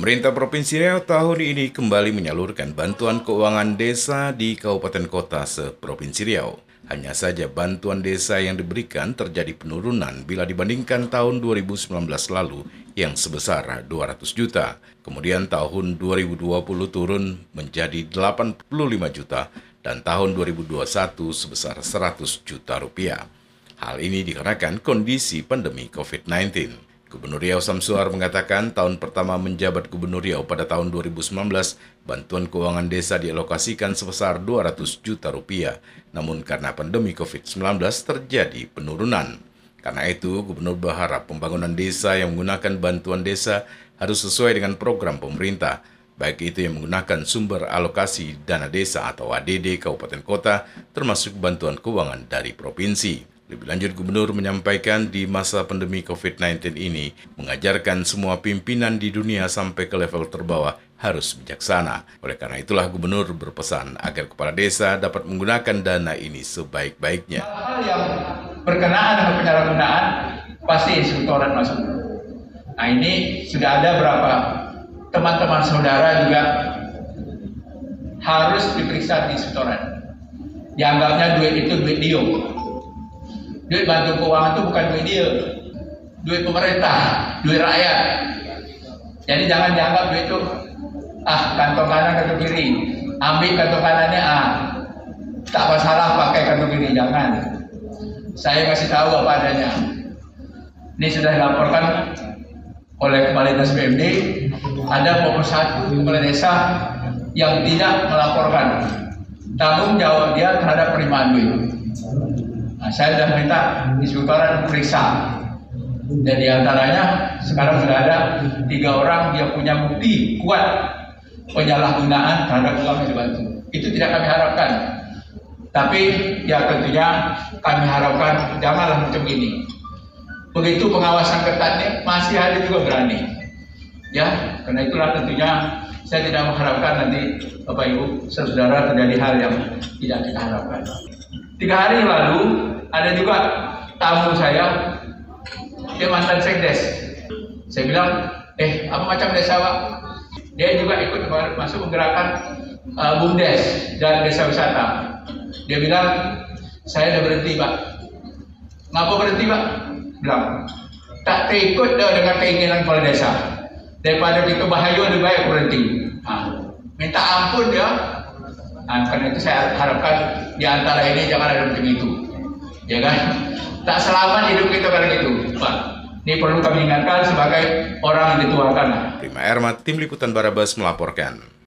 Pemerintah Provinsi Riau tahun ini kembali menyalurkan bantuan keuangan desa di kabupaten kota se-Provinsi Riau. Hanya saja bantuan desa yang diberikan terjadi penurunan bila dibandingkan tahun 2019 lalu yang sebesar 200 juta. Kemudian tahun 2020 turun menjadi 85 juta dan tahun 2021 sebesar 100 juta rupiah. Hal ini dikarenakan kondisi pandemi COVID-19. Gubernur Riau Samsuar mengatakan tahun pertama menjabat Gubernur Riau pada tahun 2019, bantuan keuangan desa dialokasikan sebesar 200 juta rupiah. Namun karena pandemi COVID-19 terjadi penurunan. Karena itu, Gubernur berharap pembangunan desa yang menggunakan bantuan desa harus sesuai dengan program pemerintah, baik itu yang menggunakan sumber alokasi dana desa atau ADD Kabupaten Kota, termasuk bantuan keuangan dari provinsi. Lebih lanjut, Gubernur menyampaikan di masa pandemi COVID-19 ini, mengajarkan semua pimpinan di dunia sampai ke level terbawah harus bijaksana. Oleh karena itulah Gubernur berpesan agar kepala desa dapat menggunakan dana ini sebaik-baiknya. Hal yang berkenaan dengan penyalahgunaan pasti instruktoran masuk. Nah ini sudah ada berapa teman-teman saudara juga harus diperiksa di instruktoran. Dianggapnya duit itu duit diuk Duit bantu keuangan itu bukan duit dia, duit pemerintah, duit rakyat. Jadi jangan dianggap duit itu ah kantong kanan kantong kiri, ambil kantong kanannya ah tak masalah pakai kantong kiri jangan. Saya kasih tahu apa adanya. Ini sudah dilaporkan oleh Kepala Dinas PMD ada 21 kepala desa yang tidak melaporkan tanggung jawab dia terhadap penerimaan duit. Nah, saya sudah minta inspektorat periksa. Dan di antaranya sekarang sudah ada tiga orang yang punya bukti kuat penyalahgunaan terhadap uang yang dibantu. Itu tidak kami harapkan. Tapi ya tentunya kami harapkan janganlah macam ini. Begitu pengawasan ketatnya masih ada juga berani. Ya, karena itulah tentunya saya tidak mengharapkan nanti Bapak Ibu saudara terjadi hal yang tidak kita harapkan. Tiga hari lalu ada juga tamu saya, dia mantan sekdes. Saya bilang, eh apa macam desa pak? Dia juga ikut masuk menggerakkan uh, bumdes dan desa wisata. Dia bilang, saya udah berhenti pak. Ngapa berhenti pak? Bilang, tak terikut dengan keinginan kepala desa. Daripada itu bahaya lebih baik berhenti. Nah, minta ampun dia Nah, karena itu saya harapkan di antara ini jangan ada macam itu. Ya kan? Tak selamat hidup kita kalau gitu, Pak. Ini perlu kami ingatkan sebagai orang yang dituakan. Prima Ermat, Tim Liputan Barabas melaporkan.